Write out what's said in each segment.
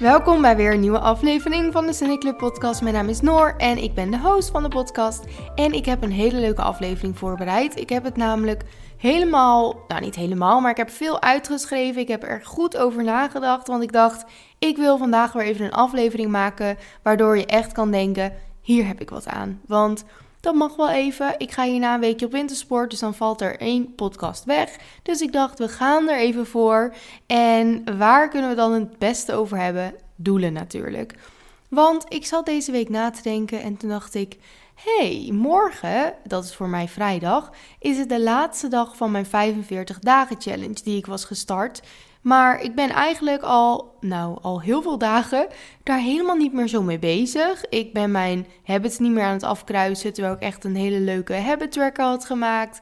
Welkom bij weer een nieuwe aflevering van de Sunny Club podcast. Mijn naam is Noor en ik ben de host van de podcast. En ik heb een hele leuke aflevering voorbereid. Ik heb het namelijk helemaal, nou niet helemaal, maar ik heb veel uitgeschreven. Ik heb er goed over nagedacht, want ik dacht, ik wil vandaag weer even een aflevering maken waardoor je echt kan denken, hier heb ik wat aan. Want dat mag wel even. Ik ga hierna een weekje op wintersport, dus dan valt er één podcast weg. Dus ik dacht, we gaan er even voor. En waar kunnen we dan het beste over hebben? Doelen natuurlijk. Want ik zat deze week na te denken en toen dacht ik: hey, morgen, dat is voor mij vrijdag, is het de laatste dag van mijn 45 dagen challenge die ik was gestart. Maar ik ben eigenlijk al, nou, al heel veel dagen daar helemaal niet meer zo mee bezig. Ik ben mijn habits niet meer aan het afkruisen, terwijl ik echt een hele leuke habit tracker had gemaakt.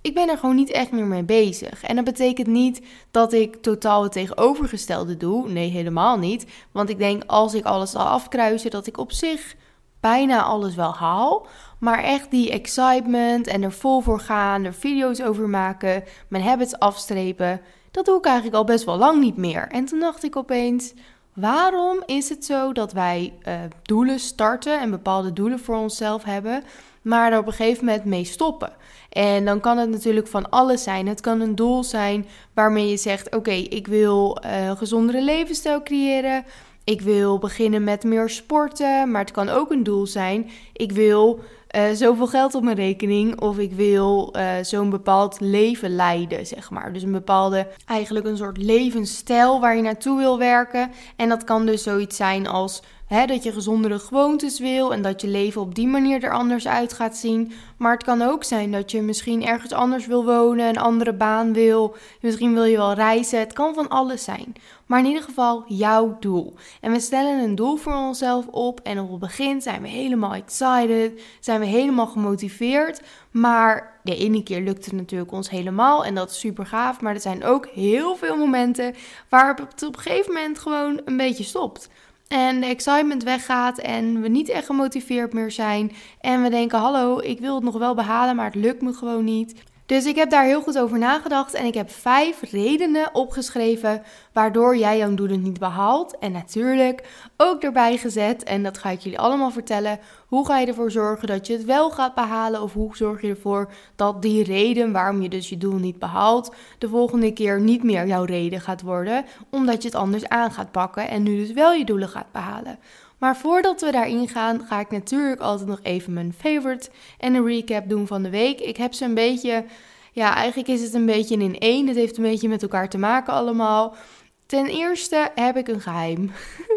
Ik ben er gewoon niet echt meer mee bezig. En dat betekent niet dat ik totaal het tegenovergestelde doe. Nee, helemaal niet. Want ik denk als ik alles zal afkruisen, dat ik op zich bijna alles wel haal. Maar echt die excitement en er vol voor gaan, er video's over maken, mijn habits afstrepen dat doe ik eigenlijk al best wel lang niet meer. En toen dacht ik opeens, waarom is het zo dat wij uh, doelen starten en bepaalde doelen voor onszelf hebben, maar er op een gegeven moment mee stoppen? En dan kan het natuurlijk van alles zijn. Het kan een doel zijn waarmee je zegt: Oké, ik wil een gezondere levensstijl creëren. Ik wil beginnen met meer sporten. Maar het kan ook een doel zijn: Ik wil uh, zoveel geld op mijn rekening of ik wil uh, zo'n bepaald leven leiden, zeg maar. Dus een bepaalde, eigenlijk een soort levensstijl waar je naartoe wil werken. En dat kan dus zoiets zijn als dat je gezondere gewoontes wil en dat je leven op die manier er anders uit gaat zien. Maar het kan ook zijn dat je misschien ergens anders wil wonen, een andere baan wil. Misschien wil je wel reizen. Het kan van alles zijn. Maar in ieder geval jouw doel. En we stellen een doel voor onszelf op. En op het begin zijn we helemaal excited. Zijn we helemaal gemotiveerd. Maar de ene keer lukt het natuurlijk ons helemaal. En dat is super gaaf. Maar er zijn ook heel veel momenten waarop het op een gegeven moment gewoon een beetje stopt. En de excitement weggaat en we niet echt gemotiveerd meer zijn. En we denken: hallo, ik wil het nog wel behalen, maar het lukt me gewoon niet. Dus ik heb daar heel goed over nagedacht en ik heb vijf redenen opgeschreven waardoor jij jouw doelen niet behaalt. En natuurlijk ook erbij gezet, en dat ga ik jullie allemaal vertellen, hoe ga je ervoor zorgen dat je het wel gaat behalen? Of hoe zorg je ervoor dat die reden waarom je dus je doel niet behaalt, de volgende keer niet meer jouw reden gaat worden, omdat je het anders aan gaat pakken en nu dus wel je doelen gaat behalen. Maar voordat we daarin gaan, ga ik natuurlijk altijd nog even mijn favorite en een recap doen van de week. Ik heb ze een beetje, ja, eigenlijk is het een beetje in één. Het heeft een beetje met elkaar te maken allemaal. Ten eerste heb ik een geheim.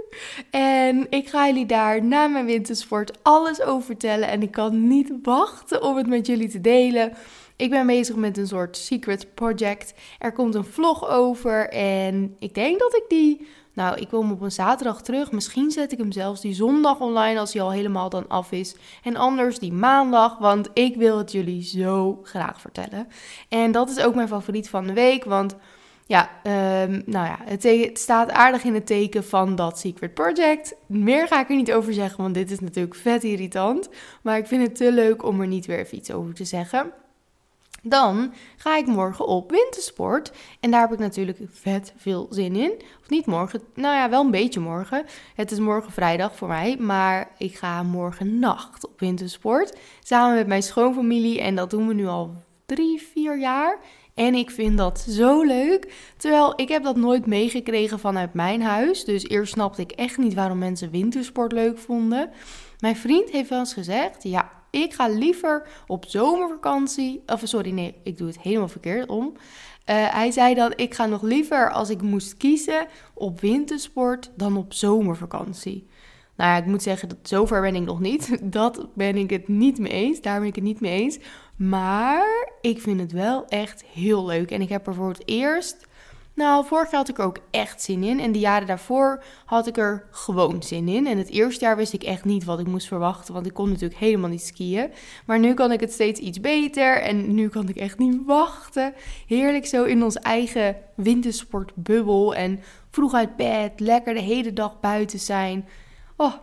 en ik ga jullie daar na mijn wintersport alles over vertellen. En ik kan niet wachten om het met jullie te delen. Ik ben bezig met een soort secret project. Er komt een vlog over. En ik denk dat ik die nou, ik wil hem op een zaterdag terug. Misschien zet ik hem zelfs die zondag online als hij al helemaal dan af is. En anders die maandag, want ik wil het jullie zo graag vertellen. En dat is ook mijn favoriet van de week, want ja, um, nou ja, het, het, staat aardig in het teken van dat Secret Project. Meer ga ik er niet over zeggen, want dit is natuurlijk vet irritant. Maar ik vind het te leuk om er niet weer even iets over te zeggen. Dan ga ik morgen op wintersport. En daar heb ik natuurlijk vet veel zin in. Of niet morgen, nou ja, wel een beetje morgen. Het is morgen vrijdag voor mij. Maar ik ga morgen nacht op wintersport. Samen met mijn schoonfamilie. En dat doen we nu al drie, vier jaar. En ik vind dat zo leuk. Terwijl ik heb dat nooit meegekregen vanuit mijn huis. Dus eerst snapte ik echt niet waarom mensen wintersport leuk vonden. Mijn vriend heeft wel eens gezegd: ja, ik ga liever op zomervakantie. Of sorry, nee, ik doe het helemaal verkeerd om. Uh, hij zei dat ik ga nog liever als ik moest kiezen op wintersport dan op zomervakantie. Nou ja, ik moet zeggen, dat zover ben ik nog niet. Dat ben ik het niet mee eens. Daar ben ik het niet mee eens. Maar ik vind het wel echt heel leuk. En ik heb er voor het eerst nou, vorig jaar had ik er ook echt zin in. En de jaren daarvoor had ik er gewoon zin in. En het eerste jaar wist ik echt niet wat ik moest verwachten. Want ik kon natuurlijk helemaal niet skiën. Maar nu kan ik het steeds iets beter. En nu kan ik echt niet wachten. Heerlijk zo in ons eigen wintersportbubbel. En vroeg uit bed. Lekker de hele dag buiten zijn. Oh,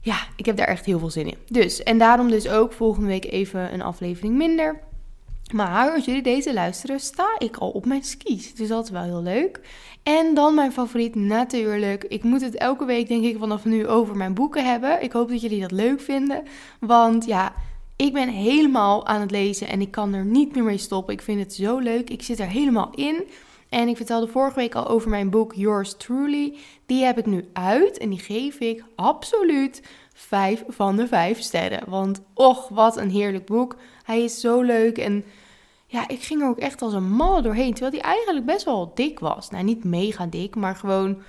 ja, ik heb daar echt heel veel zin in. Dus, en daarom dus ook volgende week even een aflevering minder. Maar als jullie deze luisteren, sta ik al op mijn skis. Dus dat is wel heel leuk. En dan mijn favoriet natuurlijk. Ik moet het elke week, denk ik, vanaf nu over mijn boeken hebben. Ik hoop dat jullie dat leuk vinden. Want ja, ik ben helemaal aan het lezen en ik kan er niet meer mee stoppen. Ik vind het zo leuk. Ik zit er helemaal in. En ik vertelde vorige week al over mijn boek Yours Truly. Die heb ik nu uit en die geef ik absoluut 5 van de 5 sterren. Want och, wat een heerlijk boek. Hij is zo leuk en ja, ik ging er ook echt als een malle doorheen. Terwijl hij eigenlijk best wel dik was. Nou, niet mega dik, maar gewoon...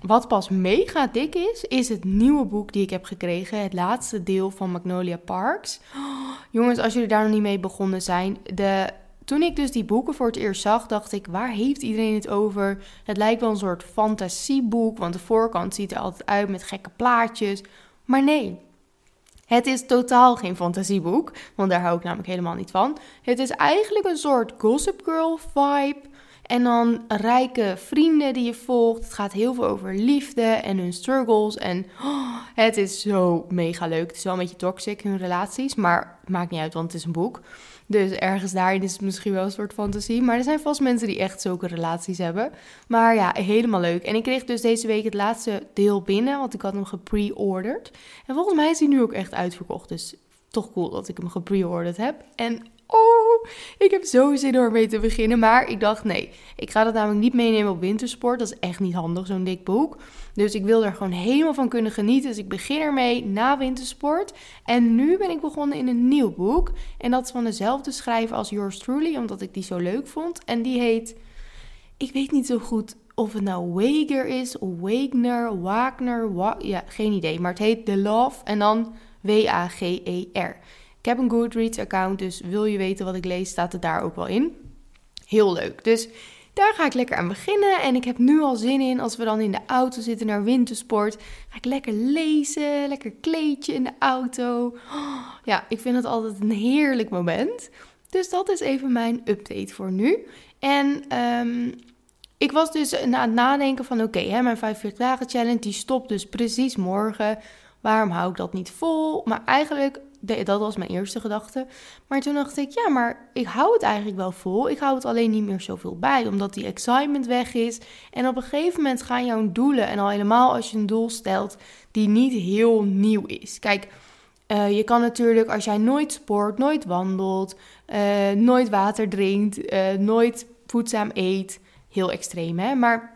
Wat pas mega dik is, is het nieuwe boek die ik heb gekregen. Het laatste deel van Magnolia Parks. jongens, als jullie daar nog niet mee begonnen zijn. De toen ik dus die boeken voor het eerst zag, dacht ik: waar heeft iedereen het over? Het lijkt wel een soort fantasieboek, want de voorkant ziet er altijd uit met gekke plaatjes. Maar nee, het is totaal geen fantasieboek, want daar hou ik namelijk helemaal niet van. Het is eigenlijk een soort Gossip Girl vibe. En dan rijke vrienden die je volgt. Het gaat heel veel over liefde en hun struggles. En oh, het is zo mega leuk. Het is wel een beetje toxic, hun relaties. Maar maakt niet uit, want het is een boek. Dus ergens daarin is het misschien wel een soort fantasie. Maar er zijn vast mensen die echt zulke relaties hebben. Maar ja, helemaal leuk. En ik kreeg dus deze week het laatste deel binnen, want ik had hem gepre-ordered. En volgens mij is hij nu ook echt uitverkocht. Dus toch cool dat ik hem gepre-ordered heb. En oh, ik heb zo zin om ermee te beginnen. Maar ik dacht, nee, ik ga dat namelijk niet meenemen op wintersport. Dat is echt niet handig, zo'n dik boek. Dus ik wil er gewoon helemaal van kunnen genieten. Dus ik begin ermee na wintersport. En nu ben ik begonnen in een nieuw boek. En dat is van dezelfde schrijver als Yours Truly, omdat ik die zo leuk vond. En die heet, ik weet niet zo goed of het nou Wager is, Wagner, Wagner, Wa ja, geen idee. Maar het heet The Love en dan W-A-G-E-R. Ik heb een Goodreads-account, dus wil je weten wat ik lees, staat het daar ook wel in. Heel leuk. Dus daar ga ik lekker aan beginnen. En ik heb nu al zin in, als we dan in de auto zitten naar wintersport, ga ik lekker lezen, lekker kleedje in de auto. ja, ik vind het altijd een heerlijk moment. Dus dat is even mijn update voor nu. En um, ik was dus aan het nadenken van oké, mijn 45 dagen challenge die stopt dus precies morgen. Waarom hou ik dat niet vol? Maar eigenlijk dat was mijn eerste gedachte. Maar toen dacht ik, ja, maar ik hou het eigenlijk wel vol. Ik hou het alleen niet meer zoveel bij, omdat die excitement weg is. En op een gegeven moment gaan jouw doelen, en al helemaal als je een doel stelt die niet heel nieuw is. Kijk, uh, je kan natuurlijk als jij nooit sport, nooit wandelt, uh, nooit water drinkt, uh, nooit voedzaam eet, heel extreem hè, maar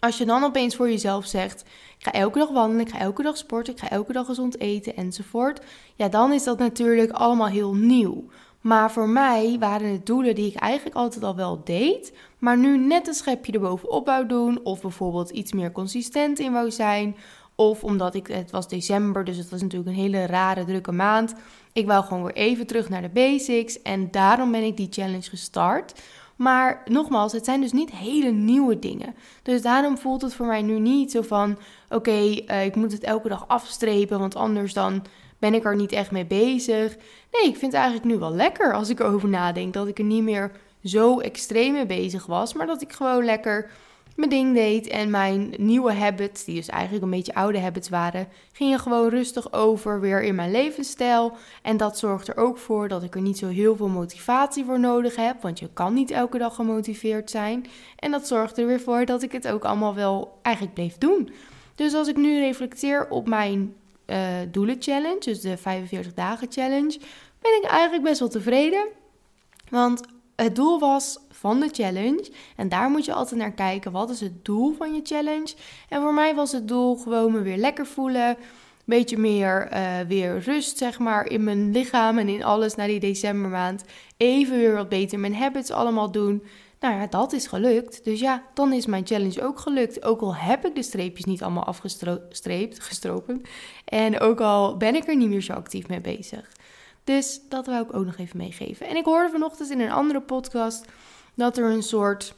als je dan opeens voor jezelf zegt: ik ga elke dag wandelen, ik ga elke dag sporten, ik ga elke dag gezond eten enzovoort. Ja, dan is dat natuurlijk allemaal heel nieuw. Maar voor mij waren het doelen die ik eigenlijk altijd al wel deed, maar nu net een schepje erbovenop wou doen, of bijvoorbeeld iets meer consistent in wou zijn, of omdat ik, het was december, dus het was natuurlijk een hele rare, drukke maand. Ik wou gewoon weer even terug naar de basics en daarom ben ik die challenge gestart. Maar nogmaals, het zijn dus niet hele nieuwe dingen. Dus daarom voelt het voor mij nu niet zo van: oké, eh, ik moet het elke dag afstrepen, want anders dan ben ik er niet echt mee bezig. Nee, ik vind het eigenlijk nu wel lekker als ik erover nadenk dat ik er niet meer zo extreem mee bezig was, maar dat ik gewoon lekker mijn ding deed en mijn nieuwe habits, die dus eigenlijk een beetje oude habits waren, gingen gewoon rustig over weer in mijn levensstijl. En dat zorgt er ook voor dat ik er niet zo heel veel motivatie voor nodig heb, want je kan niet elke dag gemotiveerd zijn. En dat zorgt er weer voor dat ik het ook allemaal wel eigenlijk bleef doen. Dus als ik nu reflecteer op mijn uh, doelen challenge, dus de 45 dagen challenge, ben ik eigenlijk best wel tevreden. Want het doel was van de challenge. En daar moet je altijd naar kijken. Wat is het doel van je challenge? En voor mij was het doel gewoon me weer lekker voelen. Beetje meer uh, weer rust, zeg maar, in mijn lichaam en in alles na die decembermaand. Even weer wat beter mijn habits allemaal doen. Nou ja, dat is gelukt. Dus ja, dan is mijn challenge ook gelukt. Ook al heb ik de streepjes niet allemaal afgestreept, gestropen. En ook al ben ik er niet meer zo actief mee bezig. Dus dat wou ik ook nog even meegeven. En ik hoorde vanochtend in een andere podcast dat er een soort,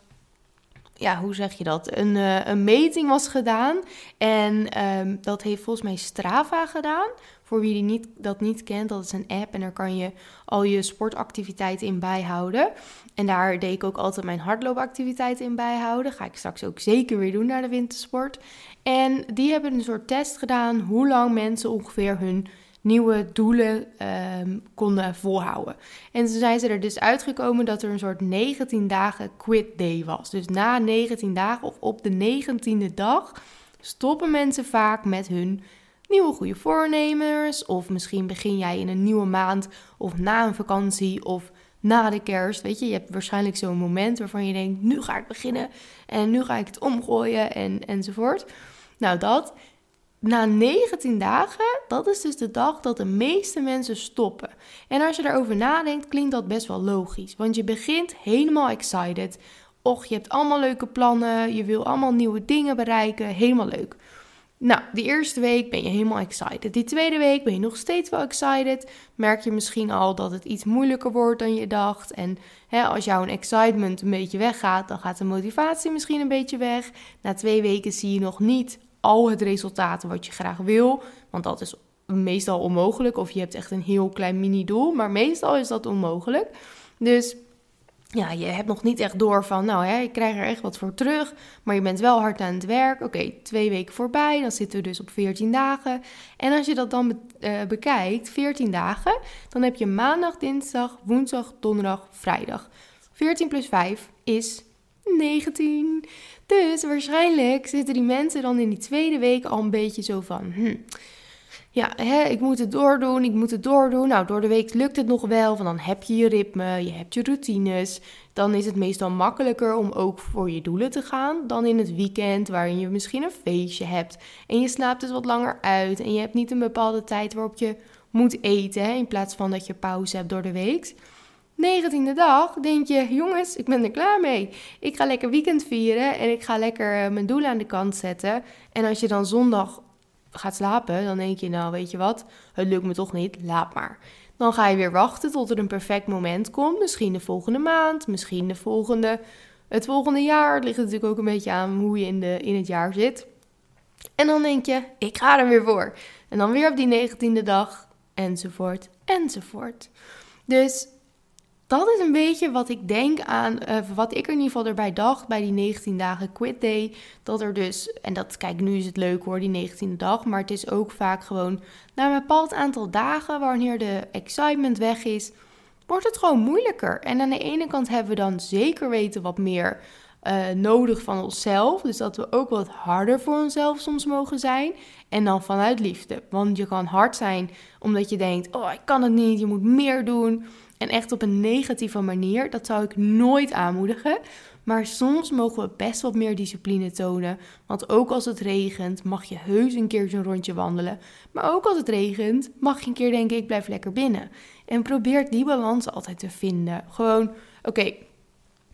ja, hoe zeg je dat? Een, uh, een meting was gedaan. En um, dat heeft volgens mij Strava gedaan. Voor wie die niet, dat niet kent, dat is een app en daar kan je al je sportactiviteiten in bijhouden. En daar deed ik ook altijd mijn hardloopactiviteiten in bijhouden. Ga ik straks ook zeker weer doen naar de wintersport. En die hebben een soort test gedaan hoe lang mensen ongeveer hun nieuwe doelen ehm, konden volhouden. En toen zijn ze er dus uitgekomen dat er een soort 19 dagen quit day was. Dus na 19 dagen of op de 19e dag stoppen mensen vaak met hun nieuwe goede voornemens. Of misschien begin jij in een nieuwe maand of na een vakantie of na de kerst. Weet je, je hebt waarschijnlijk zo'n moment waarvan je denkt: nu ga ik beginnen en nu ga ik het omgooien en, enzovoort. Nou, dat na 19 dagen, dat is dus de dag dat de meeste mensen stoppen. En als je daarover nadenkt, klinkt dat best wel logisch. Want je begint helemaal excited. Och, je hebt allemaal leuke plannen, je wil allemaal nieuwe dingen bereiken, helemaal leuk. Nou, die eerste week ben je helemaal excited. Die tweede week ben je nog steeds wel excited. Merk je misschien al dat het iets moeilijker wordt dan je dacht. En hè, als jouw excitement een beetje weggaat, dan gaat de motivatie misschien een beetje weg. Na twee weken zie je nog niet al het resultaat wat je graag wil. Want dat is meestal onmogelijk. Of je hebt echt een heel klein mini-doel. Maar meestal is dat onmogelijk. Dus ja, je hebt nog niet echt door van, nou hè, ik krijg er echt wat voor terug, maar je bent wel hard aan het werk. Oké, twee weken voorbij, dan zitten we dus op 14 dagen. En als je dat dan uh, bekijkt, 14 dagen, dan heb je maandag, dinsdag, woensdag, donderdag, vrijdag. 14 plus 5 is 19. Dus waarschijnlijk zitten die mensen dan in die tweede week al een beetje zo van, hm, ja, hè, ik moet het doordoen, ik moet het doordoen. Nou, door de week lukt het nog wel, want dan heb je je ritme, je hebt je routines. Dan is het meestal makkelijker om ook voor je doelen te gaan dan in het weekend, waarin je misschien een feestje hebt. En je slaapt dus wat langer uit en je hebt niet een bepaalde tijd waarop je moet eten, hè, in plaats van dat je pauze hebt door de week. 19e dag denk je, jongens, ik ben er klaar mee. Ik ga lekker weekend vieren en ik ga lekker eh, mijn doelen aan de kant zetten. En als je dan zondag gaat slapen, dan denk je, nou weet je wat, het lukt me toch niet, laat maar. Dan ga je weer wachten tot er een perfect moment komt. Misschien de volgende maand, misschien de volgende, het volgende jaar. Het ligt natuurlijk ook een beetje aan hoe je in, de, in het jaar zit. En dan denk je, ik ga er weer voor. En dan weer op die negentiende dag, enzovoort, enzovoort. Dus dat is een beetje wat ik denk aan, uh, wat ik er in ieder geval erbij dacht bij die 19 dagen quit day. Dat er dus, en dat kijk, nu is het leuk hoor, die 19e dag, maar het is ook vaak gewoon na een bepaald aantal dagen, wanneer de excitement weg is, wordt het gewoon moeilijker. En aan de ene kant hebben we dan zeker weten wat meer uh, nodig van onszelf. Dus dat we ook wat harder voor onszelf soms mogen zijn. En dan vanuit liefde. Want je kan hard zijn omdat je denkt: oh, ik kan het niet, je moet meer doen. En echt op een negatieve manier. Dat zou ik nooit aanmoedigen. Maar soms mogen we best wat meer discipline tonen. Want ook als het regent, mag je heus een keertje een rondje wandelen. Maar ook als het regent, mag je een keer denken: ik blijf lekker binnen. En probeer die balans altijd te vinden. Gewoon, oké,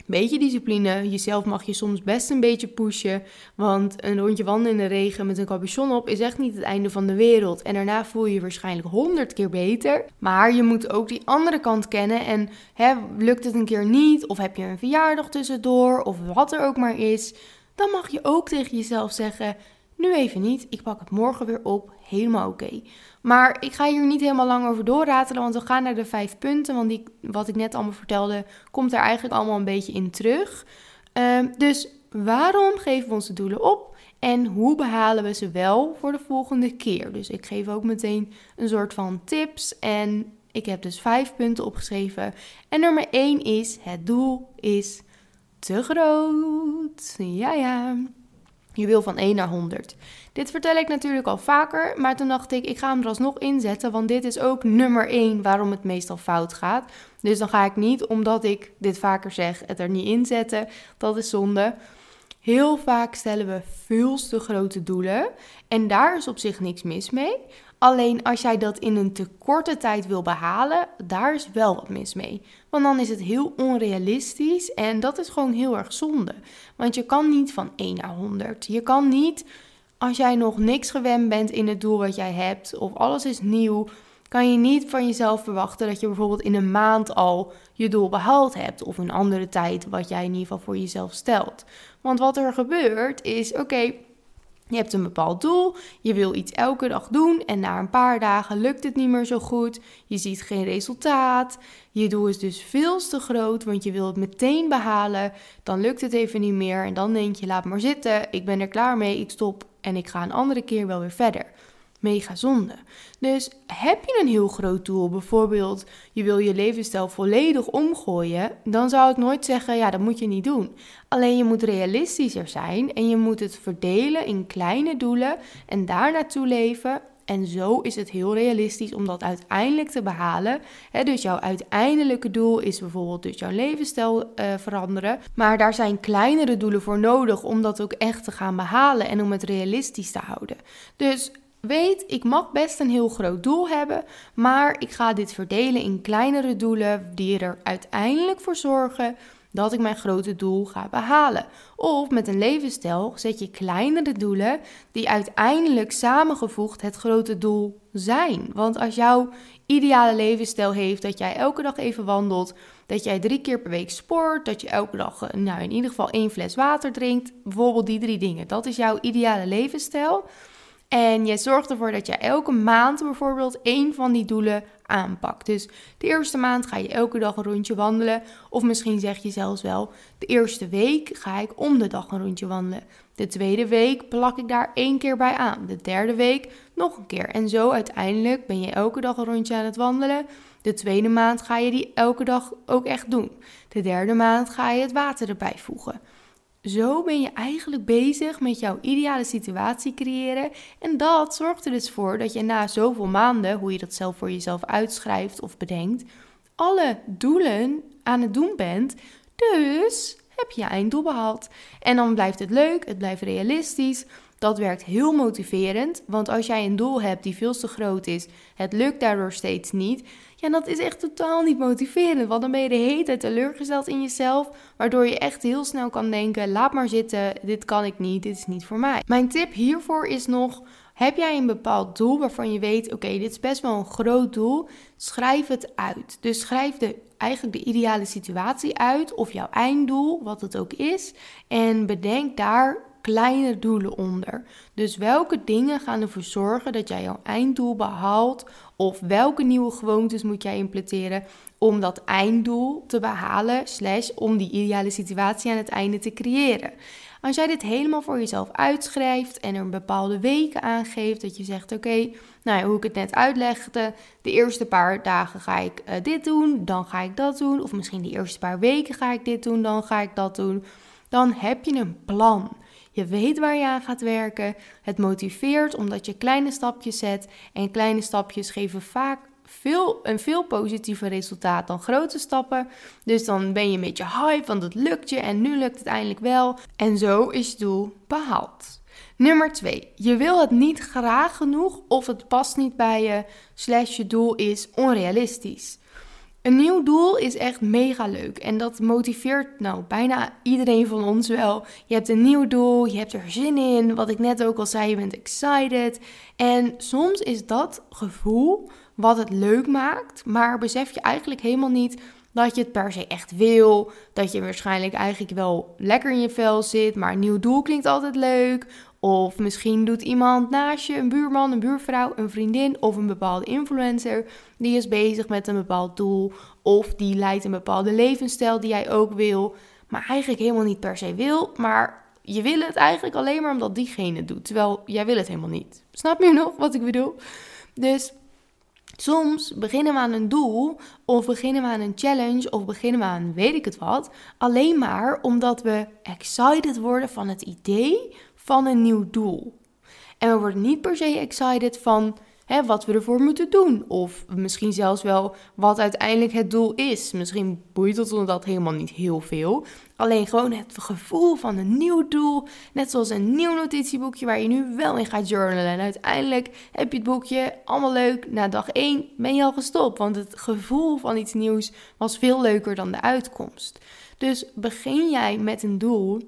beetje discipline. Jezelf mag je soms best een beetje pushen. Want een rondje wandelen in de regen met een capuchon op is echt niet het einde van de wereld. En daarna voel je je waarschijnlijk honderd keer beter. Maar je moet ook die andere kant kennen. En hè, lukt het een keer niet? Of heb je een verjaardag tussendoor? Of wat er ook maar is. Dan mag je ook tegen jezelf zeggen: Nu even niet, ik pak het morgen weer op. Helemaal oké. Maar ik ga hier niet helemaal lang over doorratelen, want we gaan naar de vijf punten. Want die, wat ik net allemaal vertelde, komt er eigenlijk allemaal een beetje in terug. Ehm, dus waarom geven we onze doelen op? En hoe behalen we ze wel voor de volgende keer? Dus ik geef ook meteen een soort van tips. En ik heb dus vijf punten opgeschreven. En nummer één is: het doel is te groot. Ja, ja. Je wil van 1 naar 100. Dit vertel ik natuurlijk al vaker, maar toen dacht ik, ik ga hem er alsnog inzetten, want dit is ook nummer 1 waarom het meestal fout gaat. Dus dan ga ik niet, omdat ik dit vaker zeg, het er niet in zetten. Dat is zonde. Heel vaak stellen we veel te grote doelen en daar is op zich niks mis mee. Alleen als jij dat in een te korte tijd wil behalen, daar is wel wat mis mee. Want dan is het heel onrealistisch en dat is gewoon heel erg zonde. Want je kan niet van 1 naar 100. Je kan niet, als jij nog niks gewend bent in het doel wat jij hebt, of alles is nieuw, kan je niet van jezelf verwachten dat je bijvoorbeeld in een maand al je doel behaald hebt. Of een andere tijd wat jij in ieder geval voor jezelf stelt. Want wat er gebeurt is, oké, je hebt een bepaald doel, je wil iets elke dag doen en na een paar dagen lukt het niet meer zo goed. Je ziet geen resultaat. Je doel is dus veel te groot, want je wil het meteen behalen. Dan lukt het even niet meer en dan denk je: laat maar zitten, ik ben er klaar mee, ik stop en ik ga een andere keer wel weer verder. mega zonde. Dus heb je een heel groot doel, bijvoorbeeld je wil je levensstijl volledig omgooien, dan zou ik nooit zeggen, ja, dat moet je niet doen. Alleen je moet realistischer zijn en je moet het verdelen in kleine doelen en daar naartoe leven. En zo is het heel realistisch om dat uiteindelijk te behalen. dus jouw uiteindelijke doel is bijvoorbeeld dus jouw levensstijl uh, veranderen. Maar daar zijn kleinere doelen voor nodig om dat ook echt te gaan behalen en om het realistisch te houden. Dus weet, ik mag best een heel groot doel hebben, maar ik ga dit verdelen in kleinere doelen die er uiteindelijk voor zorgen dat ik mijn grote doel ga behalen. Of met een levensstijl zet je kleinere doelen die uiteindelijk samengevoegd het grote doel zijn. Want als jouw ideale levensstijl heeft dat jij elke dag even wandelt, dat jij drie keer per week sport, dat je elke dag eh, nou in ieder geval één fles water drinkt, bijvoorbeeld die drie dingen, dat is jouw ideale levensstijl en je zorgt ervoor dat je elke maand bijvoorbeeld één van die doelen aanpakt. Dus de eerste maand ga je elke dag een rondje wandelen. Of misschien zeg je zelfs wel: de eerste week ga ik om de dag een rondje wandelen. De tweede week plak ik daar één keer bij aan. De derde week nog een keer. En zo uiteindelijk ben je elke dag een rondje aan het wandelen. De tweede maand ga je die elke dag ook echt doen. De derde maand ga je het water erbij voegen. Zo ben je eigenlijk bezig met jouw ideale situatie creëren. En dat zorgt er dus voor dat je na zoveel maanden, hoe je dat zelf voor jezelf uitschrijft of bedenkt, alle doelen aan het doen bent. Dus heb je je einddoel behaald. En dan blijft het leuk, het blijft realistisch. Dat werkt heel motiverend, want als jij een doel hebt die veel te groot is, het lukt daardoor steeds niet, ja, dat is echt totaal niet motiverend. Want dan ben je de hele tijd teleurgesteld in jezelf. Waardoor je echt heel snel kan denken: laat maar zitten, dit kan ik niet, dit is niet voor mij. Mijn tip hiervoor is nog. Heb jij een bepaald doel waarvan je weet, oké, dit is best wel een groot doel, schrijf het uit. Dus schrijf de, eigenlijk de ideale situatie uit of jouw einddoel, wat het ook is. En bedenk daar kleine doelen onder. Dus welke dingen gaan ervoor zorgen dat jij jouw einddoel behaalt? Of welke nieuwe gewoontes moet jij implementeren om dat einddoel te behalen, slash om die ideale situatie aan het einde te creëren? Als jij dit helemaal voor jezelf uitschrijft en er een bepaalde weken aangeeft, dat je zegt: Oké, nou ja, hoe ik het net uitlegde, de eerste paar dagen ga ik uh, dit doen, dan ga ik dat doen, of misschien de eerste paar weken ga ik dit doen, dan ga ik dat doen. Dan heb je een plan. Je weet waar je aan gaat werken. Het motiveert omdat je kleine stapjes zet. En kleine stapjes geven vaak veel, een veel positiever resultaat dan grote stappen. Dus dan ben je een beetje hype, want het lukt je en nu lukt het eindelijk wel. En zo is je doel behaald. Nummer 2. Je wil het niet graag genoeg of het past niet bij je, slash je doel is onrealistisch. Een nieuw doel is echt mega leuk en dat motiveert nou bijna iedereen van ons wel. Je hebt een nieuw doel, je hebt er zin in, wat ik net ook al zei, je bent excited. En soms is dat gevoel wat het leuk maakt, maar besef je eigenlijk helemaal niet dat je het per se echt wil. Dat je waarschijnlijk eigenlijk wel lekker in je vel zit, maar een nieuw doel klinkt altijd leuk. Of misschien doet iemand naast je, een buurman, een buurvrouw, een vriendin of een bepaalde influencer, die is bezig met een bepaald doel. Of die leidt een bepaalde levensstijl die jij ook wil, maar eigenlijk helemaal niet per se wil. Maar je wil het eigenlijk alleen maar omdat diegene het doet, terwijl jij wil het helemaal niet. Snap je nog wat ik bedoel? Dus Soms beginnen we aan een doel, of beginnen we aan een challenge, of beginnen we aan weet ik het wat, alleen maar omdat we excited worden van het idee van een nieuw doel. En we worden niet per se excited van hè, wat we ervoor moeten doen. Of misschien zelfs wel wat uiteindelijk het doel is. Misschien boeit het ons dat helemaal niet heel veel. Alleen gewoon het gevoel van een nieuw doel. Net zoals een nieuw notitieboekje waar je nu wel in gaat journalen. En uiteindelijk heb je het boekje allemaal leuk. Na dag 1 ben je al gestopt. Want het gevoel van iets nieuws was veel leuker dan de uitkomst. Dus begin jij met een doel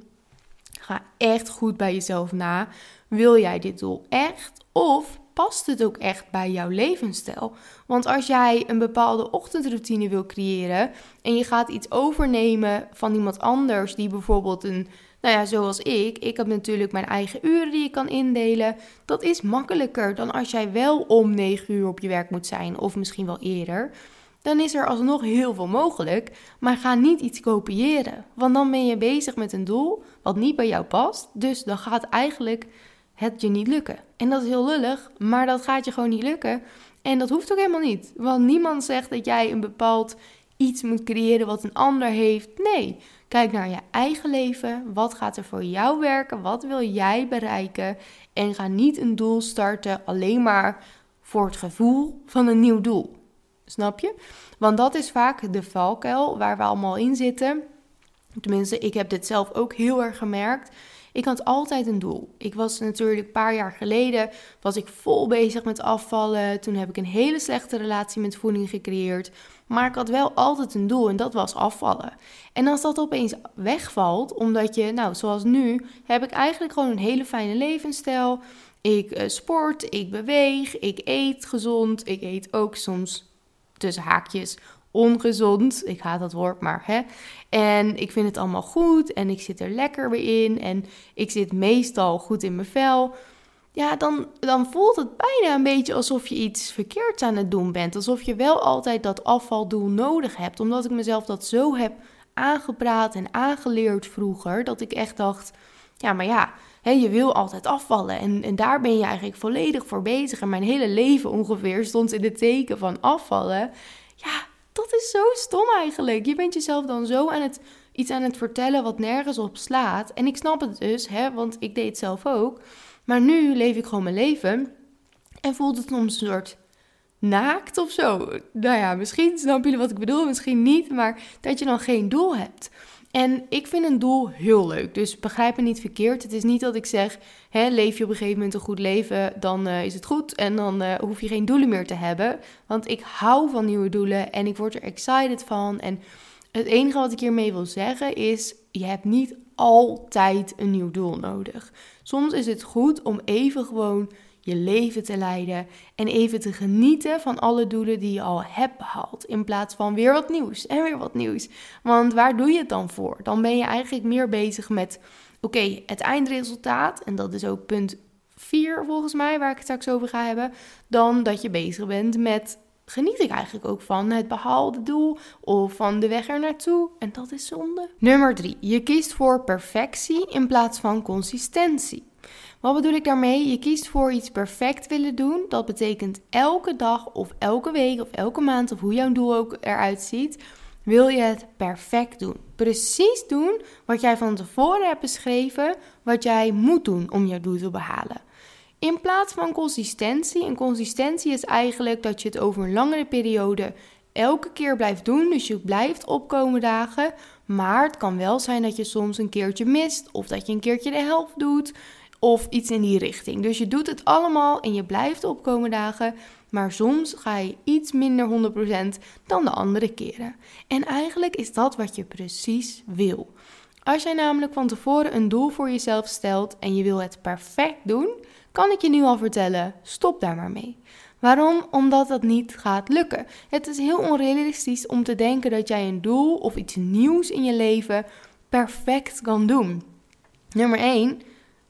Ga echt goed bij jezelf na. Wil jij dit doel echt? Of past het ook echt bij jouw levensstijl? Want als jij een bepaalde ochtendroutine wil creëren en je gaat iets overnemen van iemand anders die bijvoorbeeld een nou ja, zoals ik. Ik heb natuurlijk mijn eigen uren die ik kan indelen. Dat is makkelijker dan als jij wel om 9 uur op je werk moet zijn, of misschien wel eerder dan is er alsnog heel veel mogelijk. Maar ga niet iets kopiëren, want dan ben je bezig met een doel wat niet bij jou past. Dus dan gaat eigenlijk het je niet lukken. En dat is heel lullig, maar dat gaat je gewoon niet lukken. En dat hoeft ook helemaal niet. Want niemand zegt dat jij een bepaald iets moet creëren wat een ander heeft. Nee, kijk naar je eigen leven. Wat gaat er voor jou werken? Wat wil jij bereiken? En ga niet een doel starten alleen maar voor het gevoel van een nieuw doel. Snap je? Want dat is vaak de valkuil waar we allemaal in zitten. Tenminste, ik heb dit zelf ook heel erg gemerkt. Ik had altijd een doel. Ik was natuurlijk een paar jaar geleden was ik vol bezig met afvallen. Toen heb ik een hele slechte relatie met voeding gecreëerd. Maar ik had wel altijd een doel en dat was afvallen. En als dat opeens wegvalt, omdat je, nou, zoals nu, heb ik eigenlijk gewoon een hele fijne levensstijl. Ik uh, sport, ik beweeg, ik eet gezond. Ik eet ook soms tussen haakjes ongezond. Ik haat dat woord, maar hè. En ik vind het allemaal goed en ik zit er lekker weer in en ik zit meestal goed in mijn vel. Ja, dan, dan voelt het bijna een beetje alsof je iets verkeerds aan het doen bent. Alsof je wel altijd dat afvaldoel nodig hebt. Omdat ik mezelf dat zo heb aangepraat en aangeleerd vroeger. Dat ik echt dacht, ja, maar ja, je wil altijd afvallen. En, en daar ben je eigenlijk volledig voor bezig. En mijn hele leven ongeveer stond in het teken van afvallen. Ja, dat is zo stom eigenlijk. Je bent jezelf dan zo aan het iets aan het vertellen wat nergens op slaat. En ik snap het dus, hè, want ik deed het zelf ook. Maar nu leef ik gewoon mijn leven en voelt het soms een soort naakt of zo. Nou ja, misschien snappen jullie wat ik bedoel, misschien niet, maar dat je dan geen doel hebt. En ik vind een doel heel leuk. Dus begrijp me niet verkeerd. Het is niet dat ik zeg: leef je op een gegeven moment een goed leven, dan uh, is het goed. En dan uh, hoef je geen doelen meer te hebben. Want ik hou van nieuwe doelen en ik word er excited van. En het enige wat ik hiermee wil zeggen is: je hebt niet altijd een nieuw doel nodig. Soms is het goed om even gewoon je leven te leiden en even te genieten van alle doelen die je al hebt behaald. In plaats van weer wat nieuws en weer wat nieuws. Want waar doe je het dan voor? Dan ben je eigenlijk meer bezig met, oké, het eindresultaat. En dat is ook punt 4 volgens mij, waar ik het straks over ga hebben. Dan dat je bezig bent met geniet ik eigenlijk ook van het behaalde doel of van de weg er naartoe. En dat is zonde. Nummer 3. Je kiest voor perfectie in plaats van consistentie. Wat bedoel ik daarmee? Je kiest voor iets perfect willen doen. Dat betekent elke dag of elke week of elke maand of hoe jouw doel ook eruit ziet, wil je het perfect doen. Precies doen wat jij van tevoren hebt beschreven, wat jij moet doen om jouw doel te behalen. In plaats van consistentie. En consistentie is eigenlijk dat je het over een langere periode elke keer blijft doen. Dus je blijft opkomen dagen. Maar het kan wel zijn dat je soms een keertje mist. Of dat je een keertje de helft doet. Of iets in die richting. Dus je doet het allemaal en je blijft opkomen dagen. Maar soms ga je iets minder 100% dan de andere keren. En eigenlijk is dat wat je precies wil. Als jij namelijk van tevoren een doel voor jezelf stelt en je wil het perfect doen, kan ik je nu al vertellen: stop daar maar mee. Waarom? Omdat dat niet gaat lukken. Het is heel onrealistisch om te denken dat jij een doel of iets nieuws in je leven perfect kan doen. Nummer 1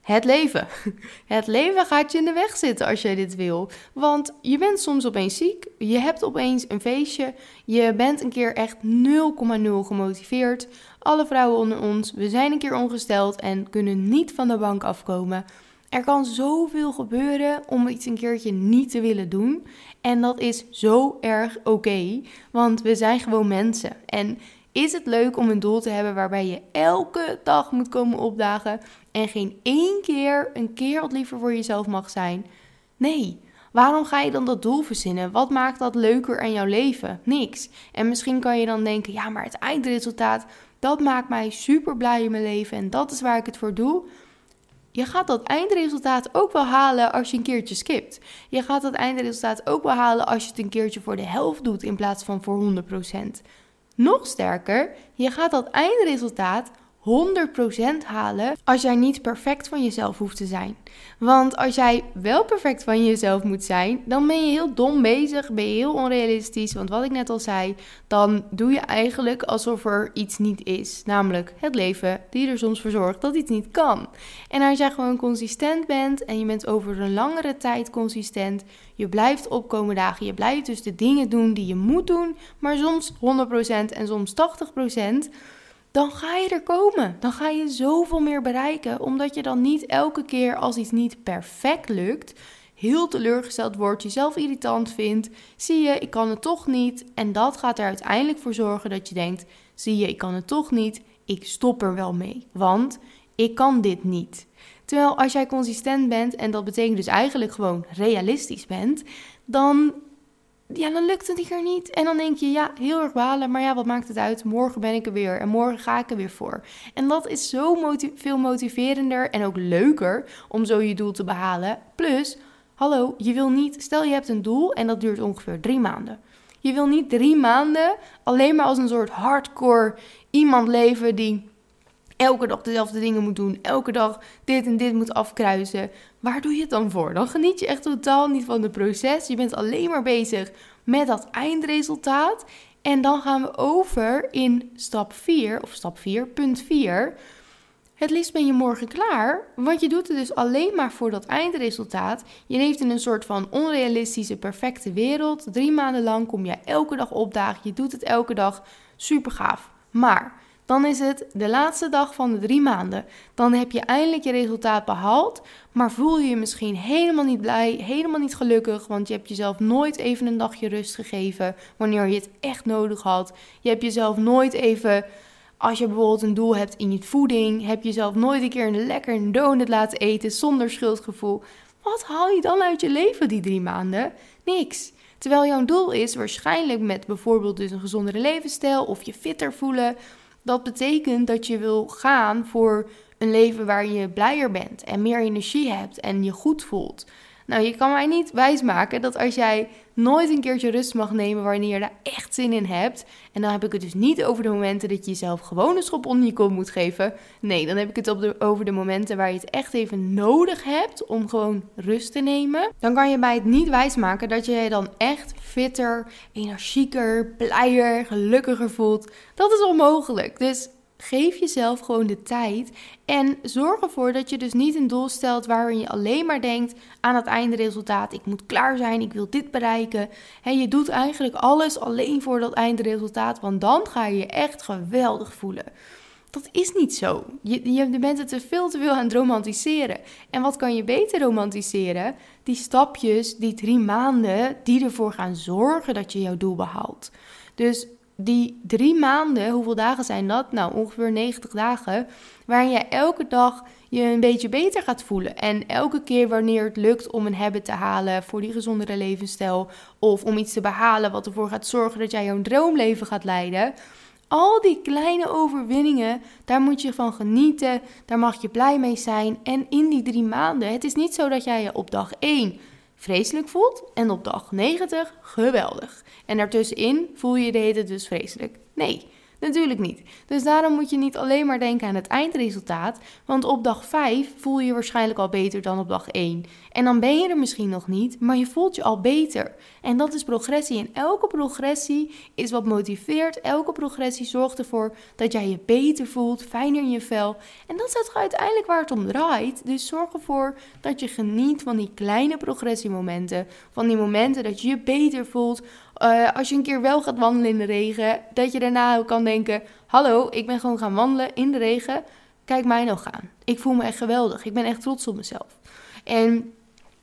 het leven. Het leven gaat je in de weg zitten als jij dit wil. Want je bent soms opeens ziek, je hebt opeens een feestje, je bent een keer echt 0,0 gemotiveerd. Alle vrouwen onder ons, we zijn een keer ongesteld en kunnen niet van de bank afkomen. Er kan zoveel gebeuren om iets een keertje niet te willen doen. En dat is zo erg oké, want we zijn gewoon mensen. En is het leuk om een doel te hebben waarbij je elke dag moet komen opdagen en geen één keer een keer wat liever voor jezelf mag zijn? Nee. Waarom ga je dan dat doel verzinnen? Wat maakt dat leuker aan jouw leven? Niks. En misschien kan je dan denken: ja, maar het eindresultaat, dat maakt mij super blij in mijn leven en dat is waar ik het voor doe. Je gaat dat eindresultaat ook wel halen als je een keertje skipt. Je gaat dat eindresultaat ook wel halen als je het een keertje voor de helft doet in plaats van voor 100%. Nog sterker, je gaat dat eindresultaat 100% halen als jij niet perfect van jezelf hoeft te zijn. Want als jij wel perfect van jezelf moet zijn, dan ben je heel dom bezig, ben je heel onrealistisch. Want wat ik net al zei, dan doe je eigenlijk alsof er iets niet is. Namelijk het leven die er soms voor zorgt dat iets niet kan. En als jij gewoon consistent bent en je bent over een langere tijd consistent, je blijft opkomen dagen, je blijft dus de dingen doen die je moet doen, maar soms 100% en soms 80% dan ga je er komen. Dan ga je zoveel meer bereiken, omdat je dan niet elke keer als iets niet perfect lukt, heel teleurgesteld wordt, jezelf irritant vindt. Zie je, ik kan het toch niet. En dat gaat er uiteindelijk voor zorgen dat je denkt: zie je, ik kan het toch niet. Ik stop er wel mee, want ik kan dit niet. Terwijl als jij consistent bent, en dat betekent dus eigenlijk gewoon realistisch bent, dan, ja, dan lukt het hier niet. En dan denk je, ja, heel erg balen, maar ja, wat maakt het uit? Morgen ben ik er weer en morgen ga ik er weer voor. En dat is zo veel motiverender en ook leuker om zo je doel te behalen. Plus, hallo, je wil niet, stel je hebt een doel en dat duurt ongeveer drie maanden. Je wil niet drie maanden alleen maar als een soort hardcore iemand leven die elke dag dezelfde dingen moet doen, elke dag dit en dit moet afkruisen. Waar doe je het dan voor? Dan geniet je echt totaal niet van het proces. Je bent alleen maar bezig met dat eindresultaat. En dan gaan we over in stap 4, of stap 4, punt 4. Het liefst ben je morgen klaar, want je doet het dus alleen maar voor dat eindresultaat. Je leeft in een soort van onrealistische, perfecte wereld. Drie maanden lang kom je elke dag opdagen, je doet het elke dag. Super gaaf. Maar dan is het de laatste dag van de drie maanden. Dan heb je eindelijk je resultaat behaald, maar voel je je misschien helemaal niet blij, helemaal niet gelukkig, want je hebt jezelf nooit even een dagje rust gegeven wanneer je het echt nodig had. Je hebt jezelf nooit even, als je bijvoorbeeld een doel hebt in je voeding, heb je jezelf nooit een keer een lekker donut laten eten zonder schuldgevoel. Wat haal je dan uit je leven die drie maanden? Niks. Terwijl jouw doel is waarschijnlijk met bijvoorbeeld dus een gezondere levensstijl of je fitter voelen dat betekent dat je wil gaan voor een leven waar je blijer bent en meer energie hebt en je goed voelt. Nou, je kan mij niet wijsmaken dat als jij nooit een keertje rust mag nemen wanneer je daar echt zin in hebt. En dan heb ik het dus niet over de momenten dat je jezelf gewoon een schop onder je kop moet geven. Nee, dan heb ik het op de, over de momenten waar je het echt even nodig hebt om gewoon rust te nemen. Dan kan je mij het niet wijsmaken dat je je dan echt fitter, energieker, blijer, gelukkiger voelt. Dat is onmogelijk. Dus Geef jezelf gewoon de tijd en zorg ervoor dat je dus niet een doel stelt waarin je alleen maar denkt aan het eindresultaat. Ik moet klaar zijn, ik wil dit bereiken. En je doet eigenlijk alles alleen voor dat eindresultaat, want dan ga je je echt geweldig voelen. Dat is niet zo. Je, je bent het te veel te veel aan het romantiseren. En wat kan je beter romantiseren? Die stapjes, die drie maanden, die ervoor gaan zorgen dat je jouw doel behaalt. Dus die drie maanden, hoeveel dagen zijn dat? Nou, ongeveer 90 dagen. Waarin je elke dag je een beetje beter gaat voelen. En elke keer wanneer het lukt om een habit te halen voor die gezondere levensstijl. Of om iets te behalen wat ervoor gaat zorgen dat jij jouw droomleven gaat leiden. Al die kleine overwinningen, daar moet je van genieten. Daar mag je blij mee zijn. En in die drie maanden, het is niet zo dat jij je op dag 1 vreselijk voelt en op dag 90 geweldig. En daartussenin voel je de dus vreselijk. Nee, Natuurlijk niet. Dus daarom moet je niet alleen maar denken aan het eindresultaat, want op dag 5 voel je waarschijnlijk al beter dan op dag 1. En dan ben je er misschien nog niet, maar je voelt je al beter. En dat is progressie. En elke progressie is wat motiveert. Elke progressie zorgt ervoor dat jij je beter voelt, fijner in je vel. En dat is uiteindelijk waar het om draait. Dus zorg ervoor dat je geniet van die kleine progressiemomenten. Van die momenten dat je je beter voelt, uh, als je een keer wel gaat wandelen in de regen, dat je daarna ook kan denken: Hallo, ik ben gewoon gaan wandelen in de regen. Kijk mij nou gaan. Ik voel me echt geweldig. Ik ben echt trots op mezelf. En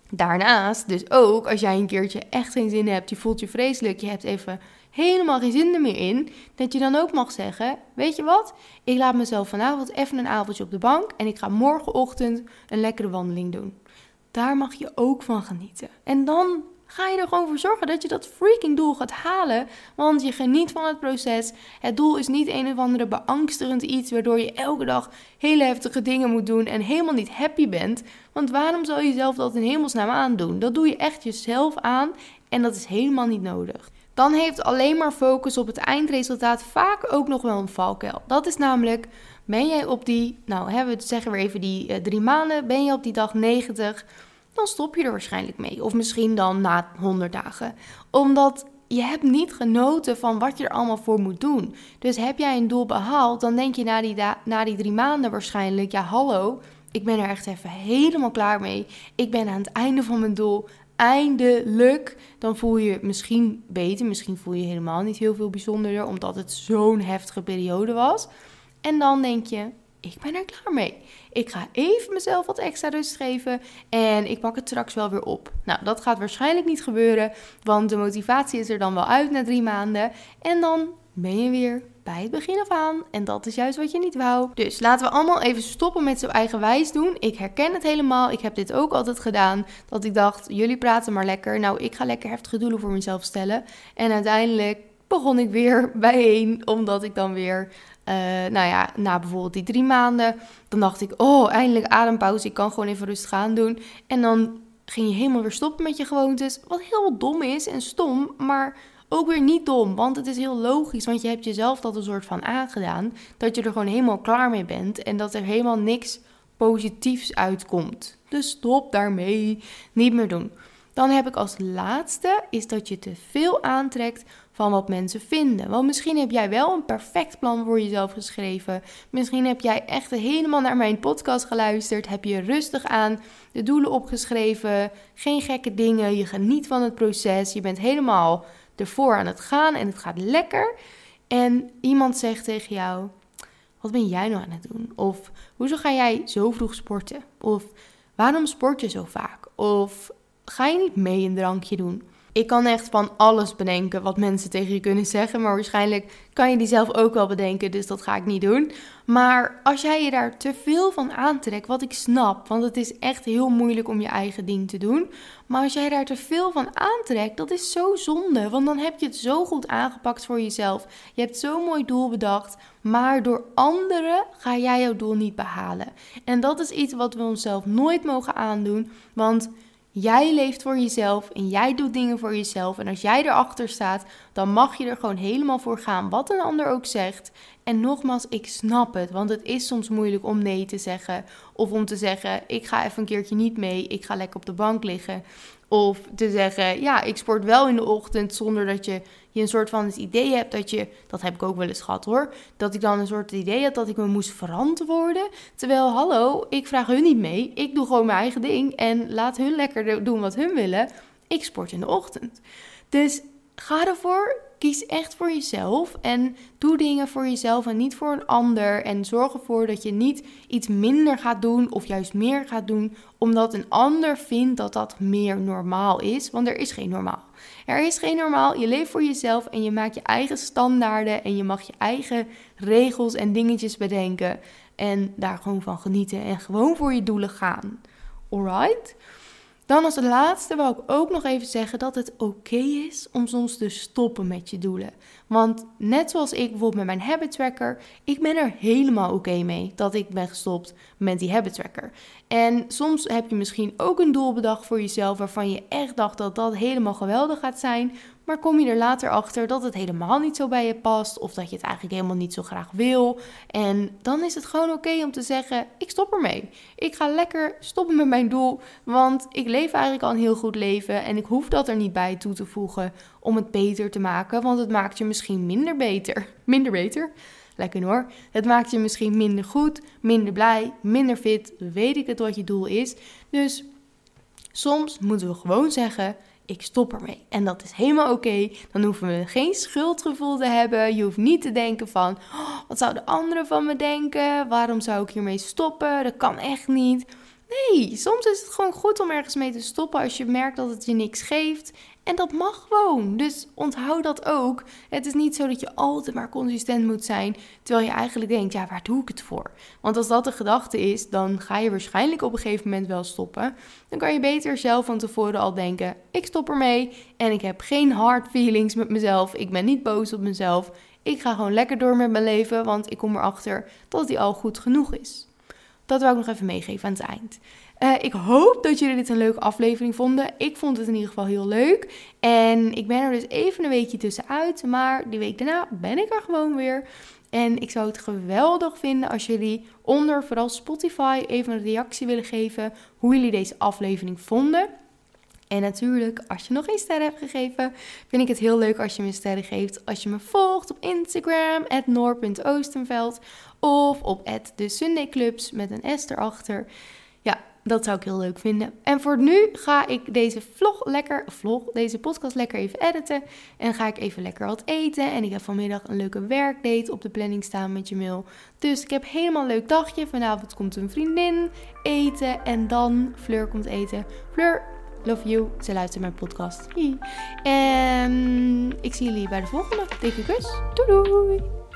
daarnaast, dus ook als jij een keertje echt geen zin hebt, je voelt je vreselijk, je hebt even helemaal geen zin er meer in, dat je dan ook mag zeggen: Weet je wat? Ik laat mezelf vanavond even een avondje op de bank en ik ga morgenochtend een lekkere wandeling doen. Daar mag je ook van genieten. En dan ga je er gewoon voor zorgen dat je dat freaking doel gaat halen. Want je geniet van het proces. Het doel is niet een of andere beangstigend iets waardoor je elke dag hele heftige dingen moet doen en helemaal niet happy bent. Want waarom zou je jezelf dat in hemelsnaam aandoen? Dat doe je echt jezelf aan en dat is helemaal niet nodig. Dan heeft alleen maar focus op het eindresultaat vaak ook nog wel een valkuil. Dat is namelijk, ben jij op die, nou hebben we zeggen we even die uh, drie maanden, ben je op die dag 90 dan stop je er waarschijnlijk mee. Of misschien dan na 100 dagen. Omdat je hebt niet genoten van wat je er allemaal voor moet doen. Dus heb jij een doel behaald, dan denk je na die, na die drie maanden waarschijnlijk: ja, hallo, ik ben er echt even helemaal klaar mee. Ik ben aan het einde van mijn doel. Eindelijk. Dan voel je misschien beter. Misschien voel je, je helemaal niet heel veel bijzonderder, omdat het zo'n heftige periode was. En dan denk je, ik ben er klaar mee. Ik ga even mezelf wat extra rust geven en ik pak het straks wel weer op. Nou, dat gaat waarschijnlijk niet gebeuren, want de motivatie is er dan wel uit na drie maanden. En dan ben je weer bij het begin af aan. En dat is juist wat je niet wou. Dus laten we allemaal even stoppen met zo eigenwijs doen. Ik herken het helemaal. Ik heb dit ook altijd gedaan. Dat ik dacht, jullie praten maar lekker. Nou, ik ga lekker heftige doelen voor mezelf stellen. En uiteindelijk begon ik weer bijeen. Omdat ik dan weer, uh, nou ja, na bijvoorbeeld die drie maanden. Dan dacht ik, oh, eindelijk adempauze. Ik kan gewoon even rustig aan doen. En dan ging je helemaal weer stoppen met je gewoontes. Wat heel dom is en stom. Maar ook weer niet dom, want het is heel logisch, want je hebt jezelf dat een soort van aangedaan, dat je er gewoon helemaal klaar mee bent en dat er helemaal niks positiefs uitkomt. Dus stop daarmee, niet meer doen. Dan heb ik als laatste is dat je te veel aantrekt van wat mensen vinden. Want misschien heb jij wel een perfect plan voor jezelf geschreven. Misschien heb jij echt helemaal naar mijn podcast geluisterd. Heb je rustig aan de doelen opgeschreven. Geen gekke dingen. Je geniet van het proces. Je bent helemaal ervoor aan het gaan en het gaat lekker. En iemand zegt tegen jou: Wat ben jij nou aan het doen? Of hoezo ga jij zo vroeg sporten? Of waarom sport je zo vaak? Of ga je niet mee een drankje doen? Ik kan echt van alles bedenken wat mensen tegen je kunnen zeggen. Maar waarschijnlijk kan je die zelf ook wel bedenken. Dus dat ga ik niet doen. Maar als jij je daar te veel van aantrekt, wat ik snap. Want het is echt heel moeilijk om je eigen ding te doen. Maar als jij daar te veel van aantrekt, dat is zo zonde. Want dan heb je het zo goed aangepakt voor jezelf. Je hebt zo'n mooi doel bedacht. Maar door anderen ga jij jouw doel niet behalen. En dat is iets wat we onszelf nooit mogen aandoen. Want Jij leeft voor jezelf en jij doet dingen voor jezelf. En als jij erachter staat, dan mag je er gewoon helemaal voor gaan, wat een ander ook zegt. En nogmaals, ik snap het, want het is soms moeilijk om nee te zeggen. Of om te zeggen, ik ga even een keertje niet mee, ik ga lekker op de bank liggen. Of te zeggen, ja, ik sport wel in de ochtend zonder dat je, je een soort van het idee hebt dat je, dat heb ik ook wel eens gehad hoor, dat ik dan een soort idee had dat ik me moest verantwoorden. Terwijl, hallo, ik vraag hun niet mee, ik doe gewoon mijn eigen ding en laat hun lekker doen wat hun willen. Ik sport in de ochtend. Dus ga ervoor, kies echt voor jezelf en doe dingen voor jezelf en niet voor een ander. En zorg ervoor dat je niet iets minder gaat doen of juist meer gaat doen, omdat een ander vindt dat dat meer normaal is. Want er is geen normaal. Er is geen normaal. Je leeft voor jezelf en je maakt je eigen standaarden en je mag je eigen regels en dingetjes bedenken. En daar gewoon van genieten en gewoon voor je doelen gaan. Alright? Dan als laatste wil ik ook nog even zeggen dat het oké is om soms te stoppen met je doelen. Want net zoals ik bijvoorbeeld met mijn habit tracker, ik ben er helemaal oké mee dat ik ben gestopt met die habit tracker. En soms heb je misschien ook een doel bedacht voor jezelf waarvan je echt dacht dat dat helemaal geweldig gaat zijn, maar kom je er later achter dat het helemaal niet zo bij je past of dat je het eigenlijk helemaal niet zo graag wil. En dan is het gewoon oké om te zeggen: ik stop ermee. Ik ga lekker stoppen met mijn doel, want ik leef eigenlijk al een heel goed leven en ik hoef dat er niet bij toe te voegen om het beter te maken, want het maakt je misschien minder beter. Minder beter. Lekker hoor. Het maakt je misschien minder goed, minder blij, minder fit. Weet ik het wat je doel is. Dus soms moeten we gewoon zeggen: ik stop ermee. En dat is helemaal oké. Dan hoeven we geen schuldgevoel te hebben. Je hoeft niet te denken van, oh, wat zouden anderen van me denken? Waarom zou ik hiermee stoppen? Dat kan echt niet. Nee, soms is het gewoon goed om ergens mee te stoppen als je merkt dat het je niks geeft. En dat mag gewoon. Dus onthoud dat ook. Het is niet zo dat je altijd maar consistent moet zijn. Terwijl je eigenlijk denkt, ja, waar doe ik het voor? Want als dat de gedachte is, dan ga je waarschijnlijk op een gegeven moment wel stoppen. Dan kan je beter zelf van tevoren al denken, ik stop ermee. En ik heb geen hard feelings met mezelf. Ik ben niet boos op mezelf. Ik ga gewoon lekker door met mijn leven, want ik kom erachter dat die al goed genoeg is. Dat wil ik nog even meegeven aan het eind. Uh, ik hoop dat jullie dit een leuke aflevering vonden. Ik vond het in ieder geval heel leuk. En ik ben er dus even een weekje tussenuit. Maar die week daarna ben ik er gewoon weer. En ik zou het geweldig vinden als jullie onder vooral Spotify even een reactie willen geven hoe jullie deze aflevering vonden. En natuurlijk, als je nog geen sterren hebt gegeven, vind ik het heel leuk als je me sterren geeft. Als je me volgt op Instagram, noor.oostenveld. Of op de Sunday met een S erachter. Ja, dat zou ik heel leuk vinden. En voor nu ga ik deze vlog lekker, vlog, deze podcast lekker even editen. En ga ik even lekker wat eten. En ik heb vanmiddag een leuke werkdate op de planning staan met je mail. Dus ik heb helemaal een leuk dagje. Vanavond komt een vriendin eten. En dan Fleur komt eten. Fleur, love you. Ze luistert mijn podcast. En ik zie jullie bij de volgende. Dikke kus. Doei doei.